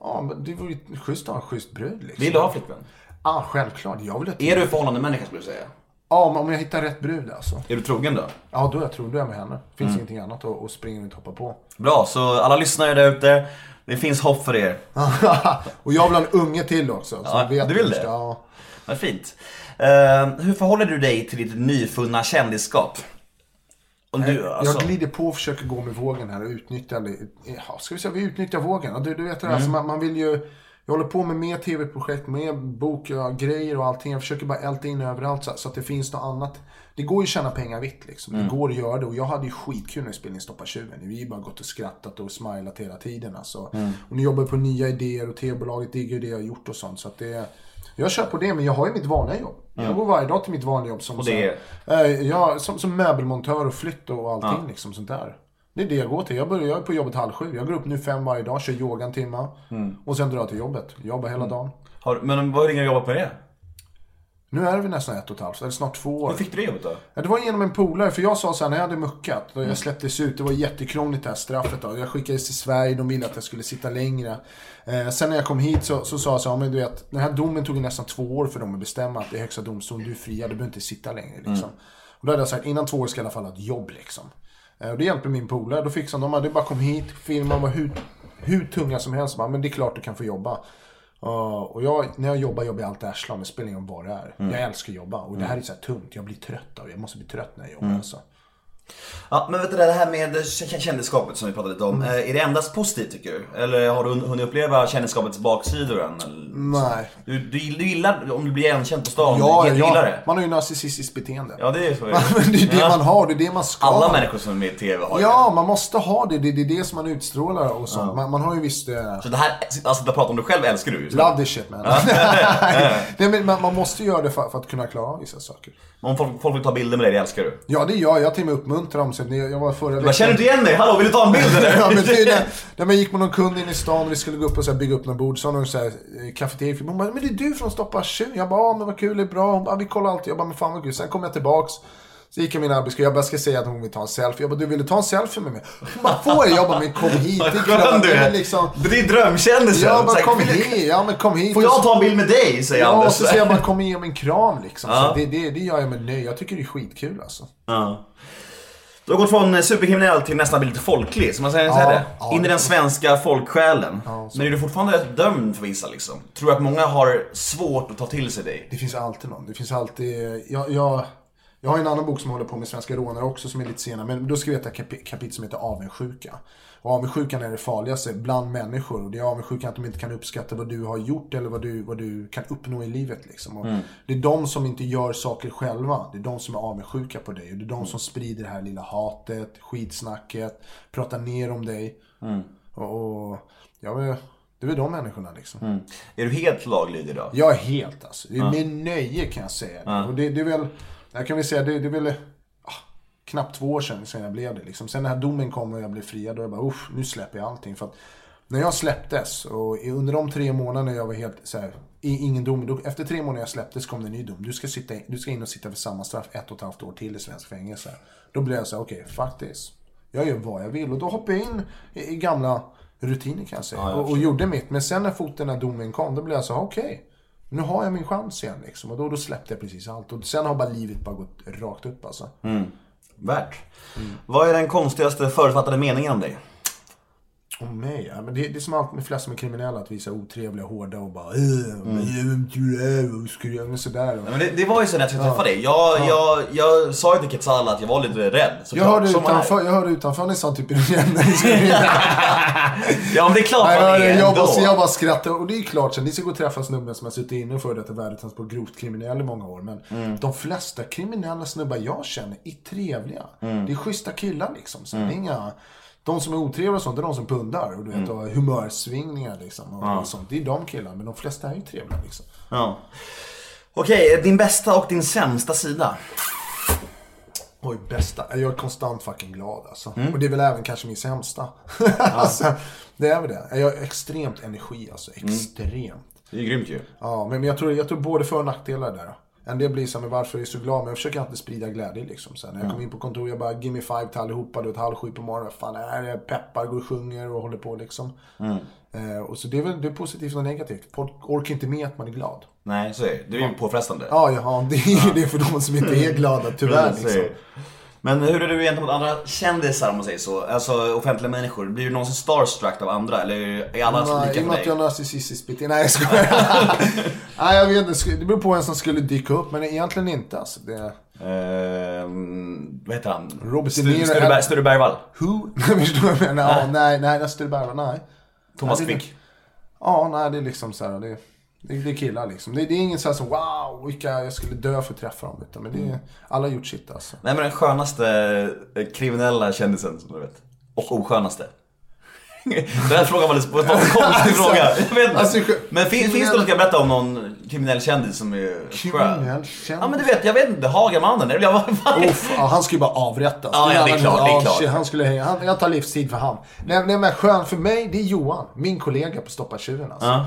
Ja, men det vore ju schysst att ha en schysst brud liksom. vill du ha flickvän? Ja, självklart. Jag vill att... Är du förhållande människa skulle du säga? Ja, men om jag hittar rätt brud alltså. Är du trogen då? Ja, då är jag tror då är jag med henne. Finns Mm. ingenting annat att, att springa runt och hoppa på. Bra, så alla lyssnare där ute. Det finns hopp för er. och jag vill ha en unge till också. Så Ja, vet du vill det? ska- Ja. Vad fint. Eh, hur förhåller du dig till ditt nyfunna kändisskap? Du, alltså, Jag glider på och försöker gå med vågen här och utnyttja. Ja, ska vi säga, vi utnyttjar vågen. Du, du vet det där, alltså, man, man vill ju... Jag håller på med mer tv-projekt, mer bok, ja, grejer och allting. Jag försöker bara älta in överallt så, så att det finns något annat. Det går ju att tjäna pengar vitt liksom. Det går att göra det. Och jag hade ju skitkul när spelningen Stoppa tjuven. Vi har ju bara gått och skrattat och smilat hela tiden alltså. Och nu jobbar jag på nya idéer och tv-bolaget diggar ju det jag har gjort och sånt. Så att det... Jag kör på det, men jag har ju mitt vanliga jobb. Jag går varje dag till mitt vanliga jobb som, Och det så här, eh, ja, som, som möbelmontör och flytt och allting liksom sånt där. Det är det jag går till. Jag, börjar, på jobbet halv sju. Jag går upp nu fem varje dag, kör yoga en timme. Och sen drar jag till jobbet. Jobbar hela dagen. har, men vad länge har du jobbat med det? Nu är väl nästan ett och ett halvt, eller snart två år. Hur fick du det jobbet då? Ja, det var genom en polare, för jag sa så här när jag hade muckat, då jag släpptes ut, det var jättekrångligt det här straffet då. Jag skickades till Sverige, de ville att jag skulle sitta längre. Eh, sen när jag kom hit så, så sa jag så här, men du vet, den här domen tog nästan två år för dem att bestämma att det är högsta domstolen, du är fria, du behöver inte sitta längre liksom. Och då hade jag sagt, innan två år ska jag i alla fall ha ett jobb liksom. Eh, och det hjälpte min polare, då fixade de, det bara kom hit, filmen var hur, hur tunga som helst, bara, men det är klart du kan få jobba. Uh, och jag, när jag jobbar jobbar jag alltid arslan, det spelar ingen roll vad det är. Jag älskar att jobba och det här är så här tungt, jag blir trött av det. Jag måste bli trött när jag jobbar alltså. Ja, men vet du det här med kändisskapet som vi pratade lite om. Mm. eh, Är det endast positivt tycker du? Eller har du hun- hunnit uppleva kändisskapets baksidor än? Nej. Du, du, du gillar om du blir igenkänd på stan? Ja, du gillar ja, det? man har ju narcissistiskt beteende. Ja, det är så. Men det är det Ja. man har, det är det man ska Alla människor som är med i TV har ju Ja, man måste ha det. Det är det som man utstrålar och sånt. Man, man har ju visst... Eh, det. Så det här, alltså att prata om dig själv älskar du nu. love this shit man. Nej, men man, man måste göra det för, för att kunna klara vissa saker. Om folk, folk vill ta bilder med dig, det älskar du. Ja, det gör jag. Jag till och med uppmuntrar dem. Så det, jag var förra Jag känner inte igen dig, hallå vill du ta en bild eller? ja, men det är när, när man gick med någon kund in i stan och vi skulle gå upp och så här, bygga upp något bord. Så någon så här, eh, kafeteria. Hon bara, men det är du från Stoppa tjuv. Jag bara, ja men vad kul, det är bra. Hon bara, ja, vi kollar alltid. Jag bara, men fan vad kul. Sen kom jag tillbaks. Så gick jag min arbetsgrupp. Jag bara, ska säga att hon vill ta en selfie. Jag bara, du ville ta en selfie med mig? Hon bara, får jag? Jag bara, men kom hit. Det är Vad skön du Ja, är. liksom, Det är drömkändisen. Ja, bara kom du- hit. Ja, men kom hit. Får jag ta en bild med dig? Säger Ja, Anders. och så säger jag bara, kom och ge mig en kram liksom. Ja. Så det, det, det gör jag med nöje. Jag tycker det är skitkul alltså. Ja. Du har gått från superkriminell till nästan bli lite folklig, som man säger, Ja, säger det? ja, In i den svenska folksjälen. Ja, så- Men är du fortfarande dömd för vissa liksom? Tror du att många har svårt att ta till sig dig? Det finns alltid någon. Det finns alltid... Jag, jag, jag har en annan bok som håller på med svenska rånare också som är lite senare. Men då skrev jag ett kapi- kapitel som heter avundsjuka. Och avundsjukan är det farligaste bland människor. Och det är avundsjukan att de inte kan uppskatta vad du har gjort eller vad du, vad du kan uppnå i livet. Liksom. Och Det är de som inte gör saker själva. Det är de som är avundsjuka på dig. Och det är de som sprider det här lilla hatet, skitsnacket, pratar ner om dig. Och, och ja, det är väl de människorna liksom. Är du helt laglydig idag? Jag är helt alltså. Det är Med nöje kan jag säga. Och det, det är väl, jag kan väl säga, det, det är väl knappt två år sedan, sedan jag blev det. Liksom. Sen när domen kom och jag blev friad, då jag bara uff, nu släpper jag allting. För att när jag släpptes och under de tre månaderna jag var helt så här, i- ingen dom. Då, efter tre månader jag släpptes kom det en ny dom. Du ska, sitta, du ska in och sitta för samma straff ett och ett halvt år till i svensk fängelse. Då blev jag så här, okej, fuck this. Jag gör vad jag vill. Och då hoppade jag in i, i gamla rutiner kan jag säga. och, och gjorde mitt. Men sen när foten när domen kom, då blev jag så här, okej. Nu har jag min chans igen liksom. Och då, då släppte jag precis allt. Och sen har bara livet bara gått rakt upp alltså. Värt. Vad är den konstigaste förutfattade meningen om dig? Om mig, ja. Men det, det är som allt med flesta som är kriminella. Att visa otrevliga, hårda och bara äh, men vem tror du är? Vad ska du göra? Men sådär. Det, det var ju så när jag skulle träffa dig. Jag, jag, jag sa ju till Quetzal att jag var lite rädd. Jag såklart, hörde, utanför, jag hörde utanför ni sa typ i Ja men det är klart Nej, man jag, är jag, ändå. bara, så jag bara skrattar. Och det är klart, så ni ska gå och träffa snubben som har suttit inne för detta värdetransport grovt kriminell i många år. Men Mm. de flesta kriminella snubbar jag känner är trevliga. Mm. Det är schyssta killar liksom. Så är inga... De som är otrevliga och sånt, det är de som pundar. Och du vet, Mm. och humörsvingningar liksom. Och, och sånt. Det är de killarna. Men de flesta är ju trevliga liksom. Ja. Okej, din bästa och din sämsta sida? Oj, bästa. Jag är konstant fucking glad alltså. Mm. Och det är väl även kanske min sämsta. alltså, det är väl det. Jag har extremt energi alltså. Mm. Extremt. Det är grymt ju. Ja, men men jag tror, jag tror både för och nackdelar där. En del blir så men varför är jag så glad? Men jag försöker alltid sprida glädje liksom. Här, när jag kommer in på kontor, jag bara give me five till allihopa. Du vet, halv sju på morgonen. Fan, här är jag peppar, går och sjunger och håller på liksom. Eh, och så det är väl det är positivt och negativt. Folk orkar inte med att man är glad. Nej, så är det. Det är ju påfrestande. Ja, ja, det är ju det för de som inte är glada, tyvärr liksom. Men hur är du gentemot andra kändisar om man säger så? Alltså offentliga människor. Blir du någonsin starstruck av andra? Eller är alla Nej, lika i och med att jag har narcissistiskt beteende. Nej, jag skojar. Nej, jag vet inte. Det beror på vem som skulle dyka upp, men egentligen inte. Alltså, det... Ehm, vad heter han? Robert Sture är- Ber- Sture Bergvall? Who? Förstår du vad jag menar? Nej, nej, nej, Sture Bergvall, nej. Thomas är- Quick? Ja, nej, det är liksom så här, det, det, det är killar liksom. Det, det är ingen så här som wow, vilka jag skulle dö för att träffa dem. Utan, men det är, alla har gjort sitt alltså. Nej men den skönaste eh, kriminella kändisen som du vet. Och oskönaste. Den här frågan var lite en konstig Alltså, fråga. Jag vet inte. alltså, men fin, finns det något jag berätta om någon kriminell kändis som är skön? Kriminell kändis? Ja men du vet, jag vet inte. Hagamannen. Eller jag var Uff, ja, han skulle bara avrättas. Ja, ja, det är klart, det är klart. han skulle hänga. Han, jag tar livstid för han. Nej, nej men skön för mig, det är Johan. Min kollega på Stoppa tjuven alltså. Ja.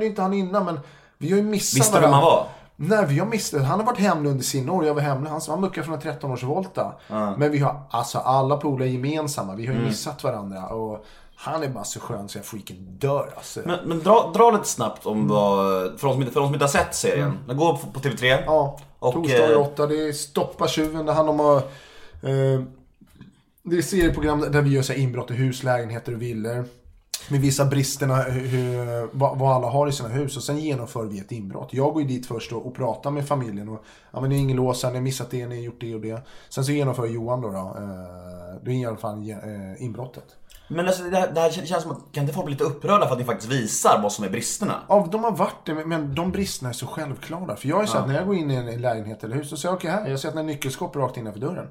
Ju inte han innan, men vi har ju missat Visste du vem han var? Nej, vi har missat. Han har varit hemlig under sina år. Jag var hemlig. Han, han muckade från en 13-årsvolta. Men vi har, alltså alla polare gemensamma. Vi har ju Mm. missat varandra. Och han är bara så skön så jag freaken dör alltså. Men, men dra, dra lite snabbt om vad, för de som inte, för de som inte har sett serien. Den går på, på TV3. Mm. Ja, och, torsdag eh, åtta. Det är Stoppa tjuven. Det handlar om att... Eh, det är serieprogram där vi gör så inbrott i hus, lägenheter och villor. Med vissa bristerna, hur, vad, alla har i sina hus. Och sen genomför vi ett inbrott. Jag går ju dit först och, och pratar med familjen. Och, ja men ni har ingen lås här, ni har missat det, ni har gjort det och det. Sen så genomför Johan då, då eh, då är i alla fall eh, inbrottet. Men alltså, det, här, det här känns som att, kan inte folk bli lite upprörda för att ni faktiskt visar vad som är bristerna? Ja, de har varit det, men- de bristerna är så självklara. För jag är så att när jag går in i en lägenhet eller hus, så säger jag okej här, jag ser att det är nyckelskåp rakt innanför dörren.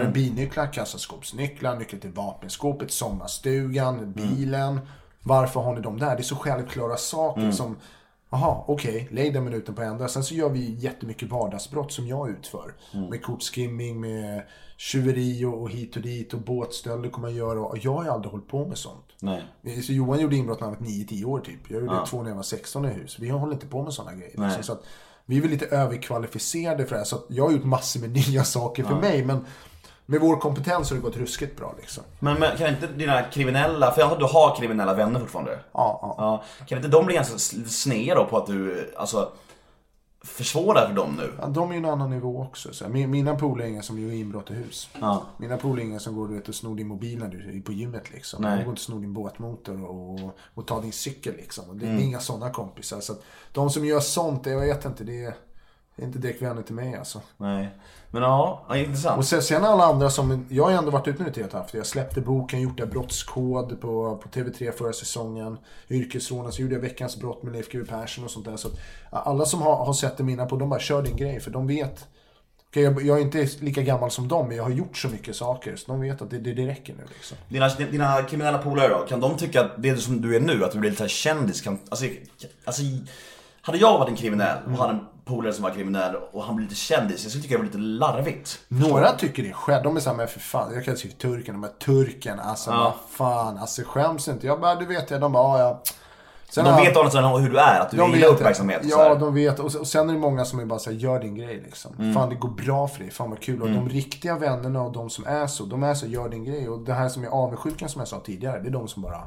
Mm. bilnycklar, kassaskåpsnycklar, nyckel till vapenskåpet, sommarstugan, Mm. bilen. Varför har ni dem där? Det är så självklara saker Mm. som Jaha, okej, lägg den minuten på ända. Sen så gör vi jättemycket vardagsbrott som jag utför. Mm. Med kortskimming, med tjuveri och, hit och dit och båtstölder kommer jag göra. Och jag har ju aldrig hållit på med sånt. Nej. Så Johan gjorde inbrott när han var 9-10 år typ. Jag gjorde Ja. två när jag var 16 i hus. Vi håller inte på med sådana grejer. Liksom. Så att vi är väl lite överkvalificerade för det här. Så jag har gjort massor med nya saker för Ja. mig. Men med vår kompetens har det gått ruskigt bra liksom. Men, men kan inte dina kriminella, för jag du har kriminella vänner fortfarande? Ja, ja. Kan inte de bli ganska sneda då på att du, alltså, försvårar för dem nu? Ja, de är ju en annan nivå också. Så mina polare är inga som gör inbrott i hus. Ja. Mina polare är inga som går du vet, och snor din mobil när du är på gymmet. Liksom. Nej. De går inte och snor din båtmotor och, och tar din cykel. Liksom. Det, Mm. är inga sådana kompisar. Så de som gör sånt, jag vet inte. Det är, det är inte direkt vänner till mig alltså. Nej. Men ja, ja intressant. Och sen, sen alla andra som, jag har ju ändå varit ute nu ett halvt. Jag släppte boken, gjort det brottskod på, på TV3 förra säsongen. Yrkesrånen, så gjorde jag Veckans brott med Leif GW Persson och sånt där. Så att, alla som har, har sett det mina på, de bara kör din grej. För de vet, okej, jag, jag är inte lika gammal som dem, men jag har gjort så mycket saker. Så de vet att det, det, det räcker nu liksom. Dina, dina kriminella polare då, kan de tycka att det som du är nu, att du blir lite kändis, kan, alltså, alltså hade jag varit en kriminell och hade en polare som var kriminell och han blev lite kändis, jag skulle tycka det var lite larvigt. Några tycker det själv. De är såhär, men för fan, jag kan säga turken, de är turken, alltså Ja. vad fan, alltså skäms inte. Jag bara, du vet jag, de bara, ja. Sen de vet å andra sidan hur du är, att du gillar uppmärksamhet Ja, här. de vet. Och, och sen är det många som är bara såhär, gör din grej liksom. Mm. Fan det går bra för dig, fan vad kul. Och Mm. de riktiga vännerna och de som är så, de är så, gör din grej. Och det här som är avundsjuka som jag sa tidigare, det är de som bara,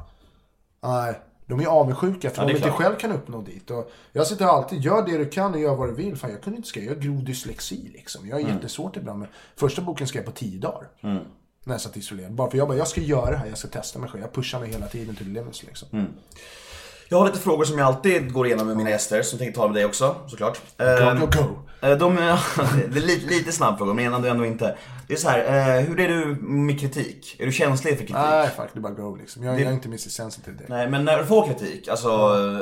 nej. De är avundsjuka för Ja, det de inte klart. själv kan uppnå dit. Och jag sitter alltid, gör det du kan och gör vad du vill. Fan jag kunde inte skriva, jag grov dyslexi liksom. Jag har Mm. jättesvårt ibland. Men första boken skrev jag på tio dagar. Mm. När jag satt isolerad. Bara för jag bara, jag ska göra det här, jag ska testa mig själv. Jag pushar mig hela tiden till limits liksom. Mm. Jag har lite frågor som jag alltid går igenom med mina gäster, som jag tänkte tala med dig också, såklart. Go, Ehm, go, go. eh, De, det är lite, lite snabb fråga, men ändå inte. Det är så här, eh, hur är du med kritik? Är du känslig för kritik? Nej, fuck, det är bara go liksom. Jag, Det- jag är inte Mr Sensitive direkt. Nej, men när du får kritik, alltså,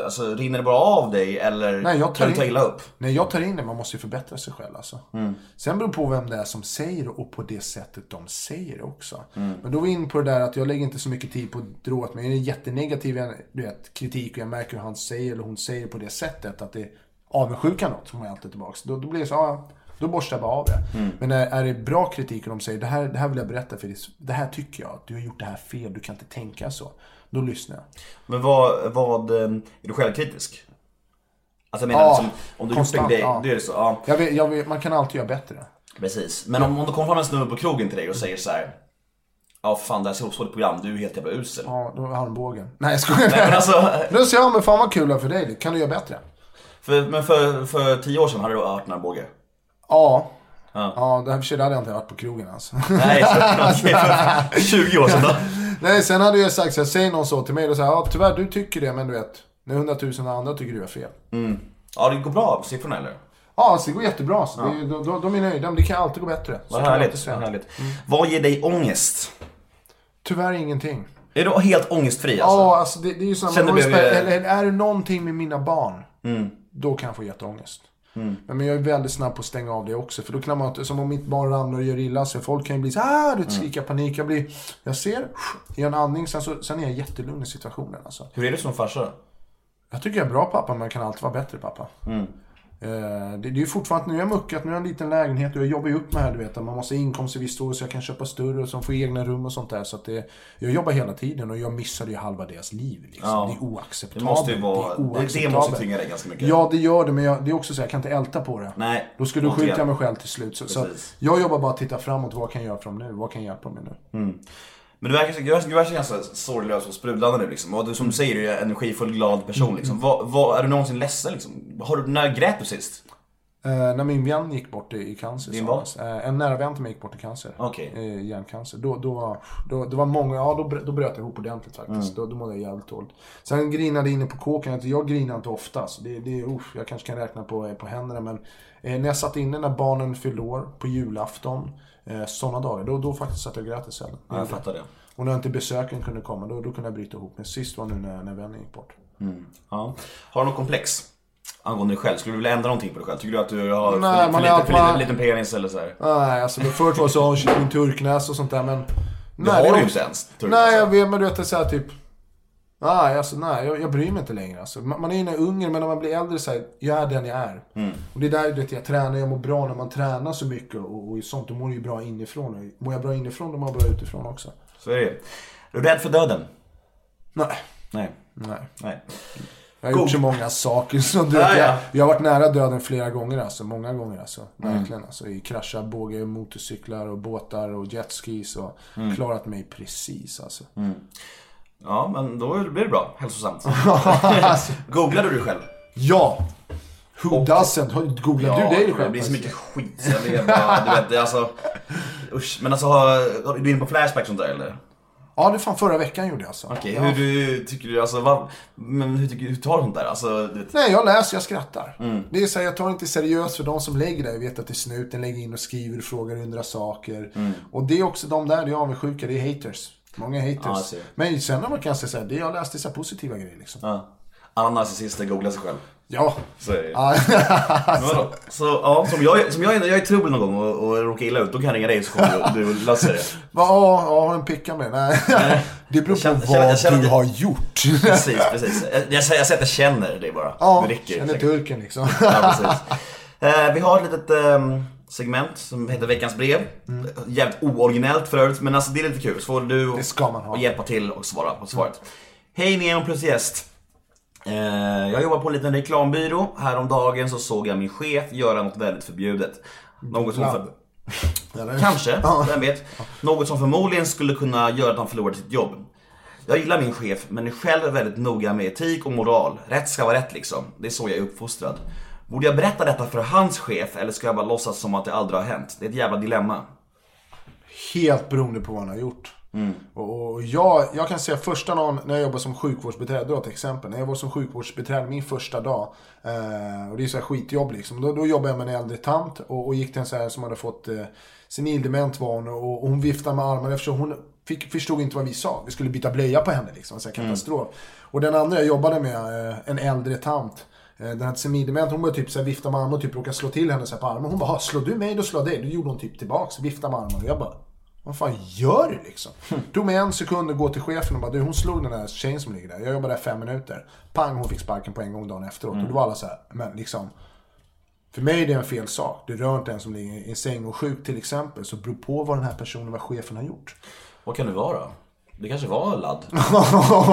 alltså rinner det bara av dig eller Nej, jag tar kan du ta in- illa upp? Nej, jag tar in det. Man måste ju förbättra sig själv alltså. Mm. Sen beror det på vem det är som säger det och på det sättet de säger det också. Mm. Men då är vi in på det där att jag lägger inte så mycket tid på att dra åt mig. Är det jättenegativ du vet, kritik och jag märker hur han säger eller hon säger på det sättet att det är avundsjuka något, som jag alltid tillbaks. Då, då blir det så, ja, då borstar jag bara av det. Mm. Men är, är det bra kritik och de säger det här, det här vill jag berätta för dig. Det här tycker jag, att du har gjort det här fel, du kan inte tänka så. Då lyssnar jag. Men vad, vad, eh, är du självkritisk? Alltså jag menar, Ja, liksom, om du gjort en konstant, grej, ja. det är så, ja. Jag vet, jag vet, man kan alltid göra bättre. Precis. Men om, om det kommer fram en snubbe på krogen till dig och säger så här. Ja fan det här är så så program, du är helt jävla usel. Ja, då har han bågen. Nej jag skojar. Nej, men alltså- Då säger jag, men fan vad kul för dig. Kan du göra bättre? För, men för, för tio år sedan hade du hört den här båge? Ja. Ja. Ja, det här för sig, hade jag inte varit på krogen alltså. Nej, så- för 20 år sedan då? Nej, sen hade jag sagt så här, säg någon så till mig, då säger ja tyvärr du tycker det, men du vet, när hundratusen andra tycker du är fel. Mm. Ja det går bra siffrorna eller? Ja, så det går jättebra. Så Ja. det, de, de, de är nöjda, men det kan alltid gå bättre. Vad härligt, vad härligt. Vad ger dig ångest? Tyvärr ingenting. Är du helt ångestfri alltså? Ja, alltså det, det är ju så Känner du eller, eller är det någonting med mina barn, Mm. då kan jag få jätteångest. Mm. Men jag är väldigt snabb på att stänga av det också. För då kan man som om mitt barn ramlar och gör illa sig. Folk kan ju bli så här, du vet, Mm. skrika panik. Jag blir, jag ser, gör en andning, sen, så, sen är jag jättelugn i situationen alltså. Hur är du som farsa? Jag tycker jag är bra pappa, men jag kan alltid vara bättre pappa. Mm. Eh, det, är ju fortfarande, nu är jag muckat, nu har jag en liten lägenhet och jag jobbar ju upp med det här du vet. Man måste ha inkomst i visst år så jag kan köpa större och så få egna rum och sånt där. Så att det, jag jobbar hela tiden och jag missade ju halva deras liv. Liksom. Ja. Det är oacceptabelt. Det måste ju vara- Det, är det- det oacceptabelt. måste tvinga dig ganska mycket. Ja, det gör det. Men jag, det är också så jag kan inte älta på det. Nej, Då skulle inte skjuta jag. jag mig själv till slut. Så, så jag jobbar bara att titta framåt. Vad kan jag göra från nu? Vad kan hjälpa mig nu? Mm. Men du verkar, du verkar, ganska sorglös och sprudlande nu liksom. Och du, som du säger, du är en energifull, glad person Mm. liksom. Vad, vad, är du någonsin ledsen liksom? Har du, när grät du sist? Eh, när min vän gick bort i, i cancer. Din så- Eh, en nära vän till mig gick bort i cancer. Okej. Eh, hjärncancer. Då, då, då, det var många, ja då, då bröt jag ihop ordentligt faktiskt. Mm. Då, då mådde jag jävligt dåligt. Sen grinade jag inne på kåken. Jag grinar inte ofta. Så det, det, usch, jag kanske kan räkna på, på händerna. Men eh, när jag satt inne när barnen fyllde år på julafton. Eh, sådana dagar. Då, då faktiskt satt jag och grät istället. Ja, jag fattar det. Och när inte besöken kunde komma, då, då kunde jag bryta ihop. Men sist var nu när, när vännen gick bort. Mm. Ja. Har du något komplex? Angående dig själv? Skulle du vilja ändra någonting på dig själv? Tycker du att du har för, Nej, för, man är lite, för man- liten penis eller så här? Nej, alltså det förut var det så, shit min turknäs och sånt där men... Det har är du ju inte ens, turknäs. Nej, jag vet, men du vet det är så här typ... Nej, alltså nej, jag, jag bryr mig inte längre alltså. Man, man är ju när ungen, men när man blir äldre så här, jag är den jag är. Mm. Och det är där vet, jag tränar, jag mår bra när man tränar så mycket och, och sånt. Då mår du ju bra inifrån. Mår jag bra inifrån, då mår jag bra utifrån också. Så är det Är du rädd för döden? Nej. Nej. Nej. Nej. Jag har gjort så många saker. Så du vet, ja. jag, jag har varit nära döden flera gånger alltså. Många gånger alltså. Mm. Verkligen alltså. I kraschar, båge, motorcyklar och båtar och jetskis. Och Mm. klarat mig precis alltså. Mm. Ja, men då blir det bra. Hälsosamt. Alltså. Googlar du dig själb? Ja! Who doesn't? Googlar du dig själv? Det blir så mycket skit så jag vet bara, du vet, det är alltså... Usch, men alltså har, har du inne på Flashback och sånt där eller? Ja, det fan förra veckan gjorde jag alltså. Okej, ja. hur du, tycker du, alltså vad, men hur, tycker, hur tar du sånt där? Alltså, du vet, Nej, jag läser, jag skrattar. Mm. Det är så här, jag tar inte seriöst för de som lägger det. Jag vet att det är snuten lägger in och skriver och frågar undra saker. Mm. Och det är också de där, det är avundsjuka, det är haters. Många haters. Ja. Men sen när man kan säga så det jag läste så positiva grejer liksom. ja. Alla narcissister googlar sig själv. Ja. Så är det. Ja. Vadå? Så ja, som jag, som jag, är- jag är i trubbel någon gång och, och råkar illa ut, då kan jag ringa dig så kommer du, du löser det. Va, ja, ja, har en picka med? Nej. Det beror på känner- vad känner- känner- du har gjort. Precis, precis. Jag, jag, säger- jag säger att jag känner det bara. Ja, det räcker. känner säkert. turken liksom. Ja, precis. Eh, vi har ett litet ehm, segment som heter Veckans brev. Mm. Jävligt ooriginellt för övrigt, men alltså det är lite kul. Så får du Det ska man ha. och hjälpa till och svara på svaret. Hej Nemo plus gäst. Eh, jag jobbar på en liten reklambyrå. Häromdagen så såg jag min chef göra något väldigt förbjudet. Något som för... Kanske, Ja. vem vet. Något som förmodligen skulle kunna göra att han förlorade sitt jobb. Jag gillar min chef, men är själv väldigt noga med etik och moral. Rätt ska vara rätt liksom. Det är så jag är uppfostrad. Borde jag berätta detta för hans chef eller ska jag bara låtsas som att det aldrig har hänt? Det är ett jävla dilemma. Helt beroende på vad han har gjort. Mm. Och, jag, jag kan säga första dagen när jag jobbade som sjukvårdsbiträde, då ett exempel. När jag var som sjukvårdsbiträde min första dag. Eh, och det är så här skitjobb liksom. Då, då jobbade jag med en äldre tant och, och gick till en så här som hade fått eh, senildement var hon. Och, och hon viftade med armarna eftersom hon fick, förstod inte vad vi sa. Vi skulle byta blöja på henne liksom. Så här katastrof. Och den andra jag jobbade med, eh, en äldre tant. Eh, Den hade senildement, hon började typ så här vifta med armarna och typ råka slå till henne så här på armen. Hon bara, "Ha, slår du mig då slår jag dig. Då gjorde hon typ tillbaks, vifta med armarna. Och jag bara, vad fan gör du liksom? Tog mig en sekund att gå till chefen och bara, du hon slog den där tjejen som ligger där. Jag jobbade där fem minuter. Pang, hon fick sparken på en gång dagen efteråt. Och då var alla så här, men liksom. För mig är det en fel sak. Du rör inte en som ligger i en säng och sjuk till exempel. Så beror på vad den här personen, vad chefen har gjort. Vad kan det vara? Det kanske var ladd?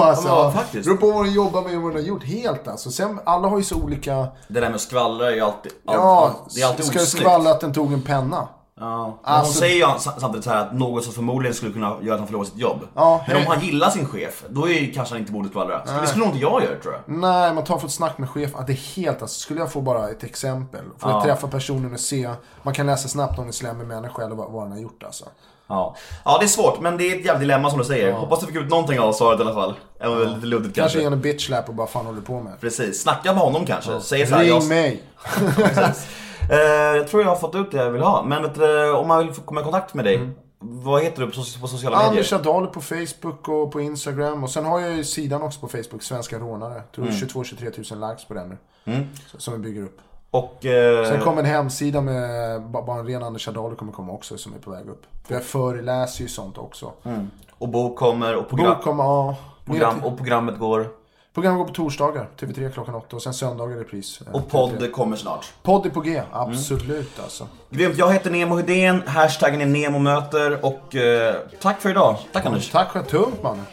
alltså, Ja, faktiskt. Beror på vad den jobbar med och vad den har gjort. Helt alltså. Sen, alla har ju så olika... Det där med att skvallra är ju alltid, all, Ja, det är alltid ska osnyggt. skvallra att den tog en penna? Ja. Alltså- hon säger ju sam- samtidigt så här att något som förmodligen skulle kunna göra att han förlorar sitt jobb. Ja, Men om han gillar sin chef, då är ju kanske han inte borde skvallra. Det skulle nog inte jag göra tror jag. Nej, man tar för ett snack med chefen. Att det är helt alltså. Skulle jag få bara ett exempel. Få Ja. träffa personen och se. Man kan läsa snabbt om en slemmig människa eller vad, vad den har gjort alltså. Ja. ja, det är svårt, men det är ett jävla dilemma som du säger. Hoppas du fick ut någonting av svaret i alla fall. Även är lite luddigt Kanske kanske. ge en bitch slap och bara fan håller du på med. Precis, snacka med honom kanske. Säg så här, Ring jag... mig! Eh, jag tror jag har fått ut det jag vill ha. Men du, om man vill komma i kontakt med dig, Mm. vad heter du på, so- på sociala medier? Anders Adalo på Facebook och på Instagram. Och sen har jag ju sidan också på Facebook, Svenska Rånare. Jag tror Mm. 22-23 000 likes på den nu. Mm. Som vi bygger upp. Och... Eh... Sen kommer en hemsida med ba- bara en ren Anders Adalo kommer komma också som är på väg upp. För jag föreläser ju sånt också. Mm. Och bok kommer och program, Bok kommer, ja. program, och programmet går... Program går på torsdagar, TV3 klockan 8 och sen söndagar repris. eh, Och TV3. podd kommer snart. Podd är på G, absolut alltså. Grymt, jag heter Nemo Hedén, hashtaggen är NEMOMÖTER och eh, tack för idag. Tack Anders. Tack själv, tungt mannen.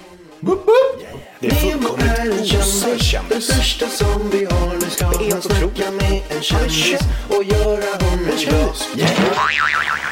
Nemo är en kändis, den största som vi har. Nu ska han snacka med en kändis och göra honom glad.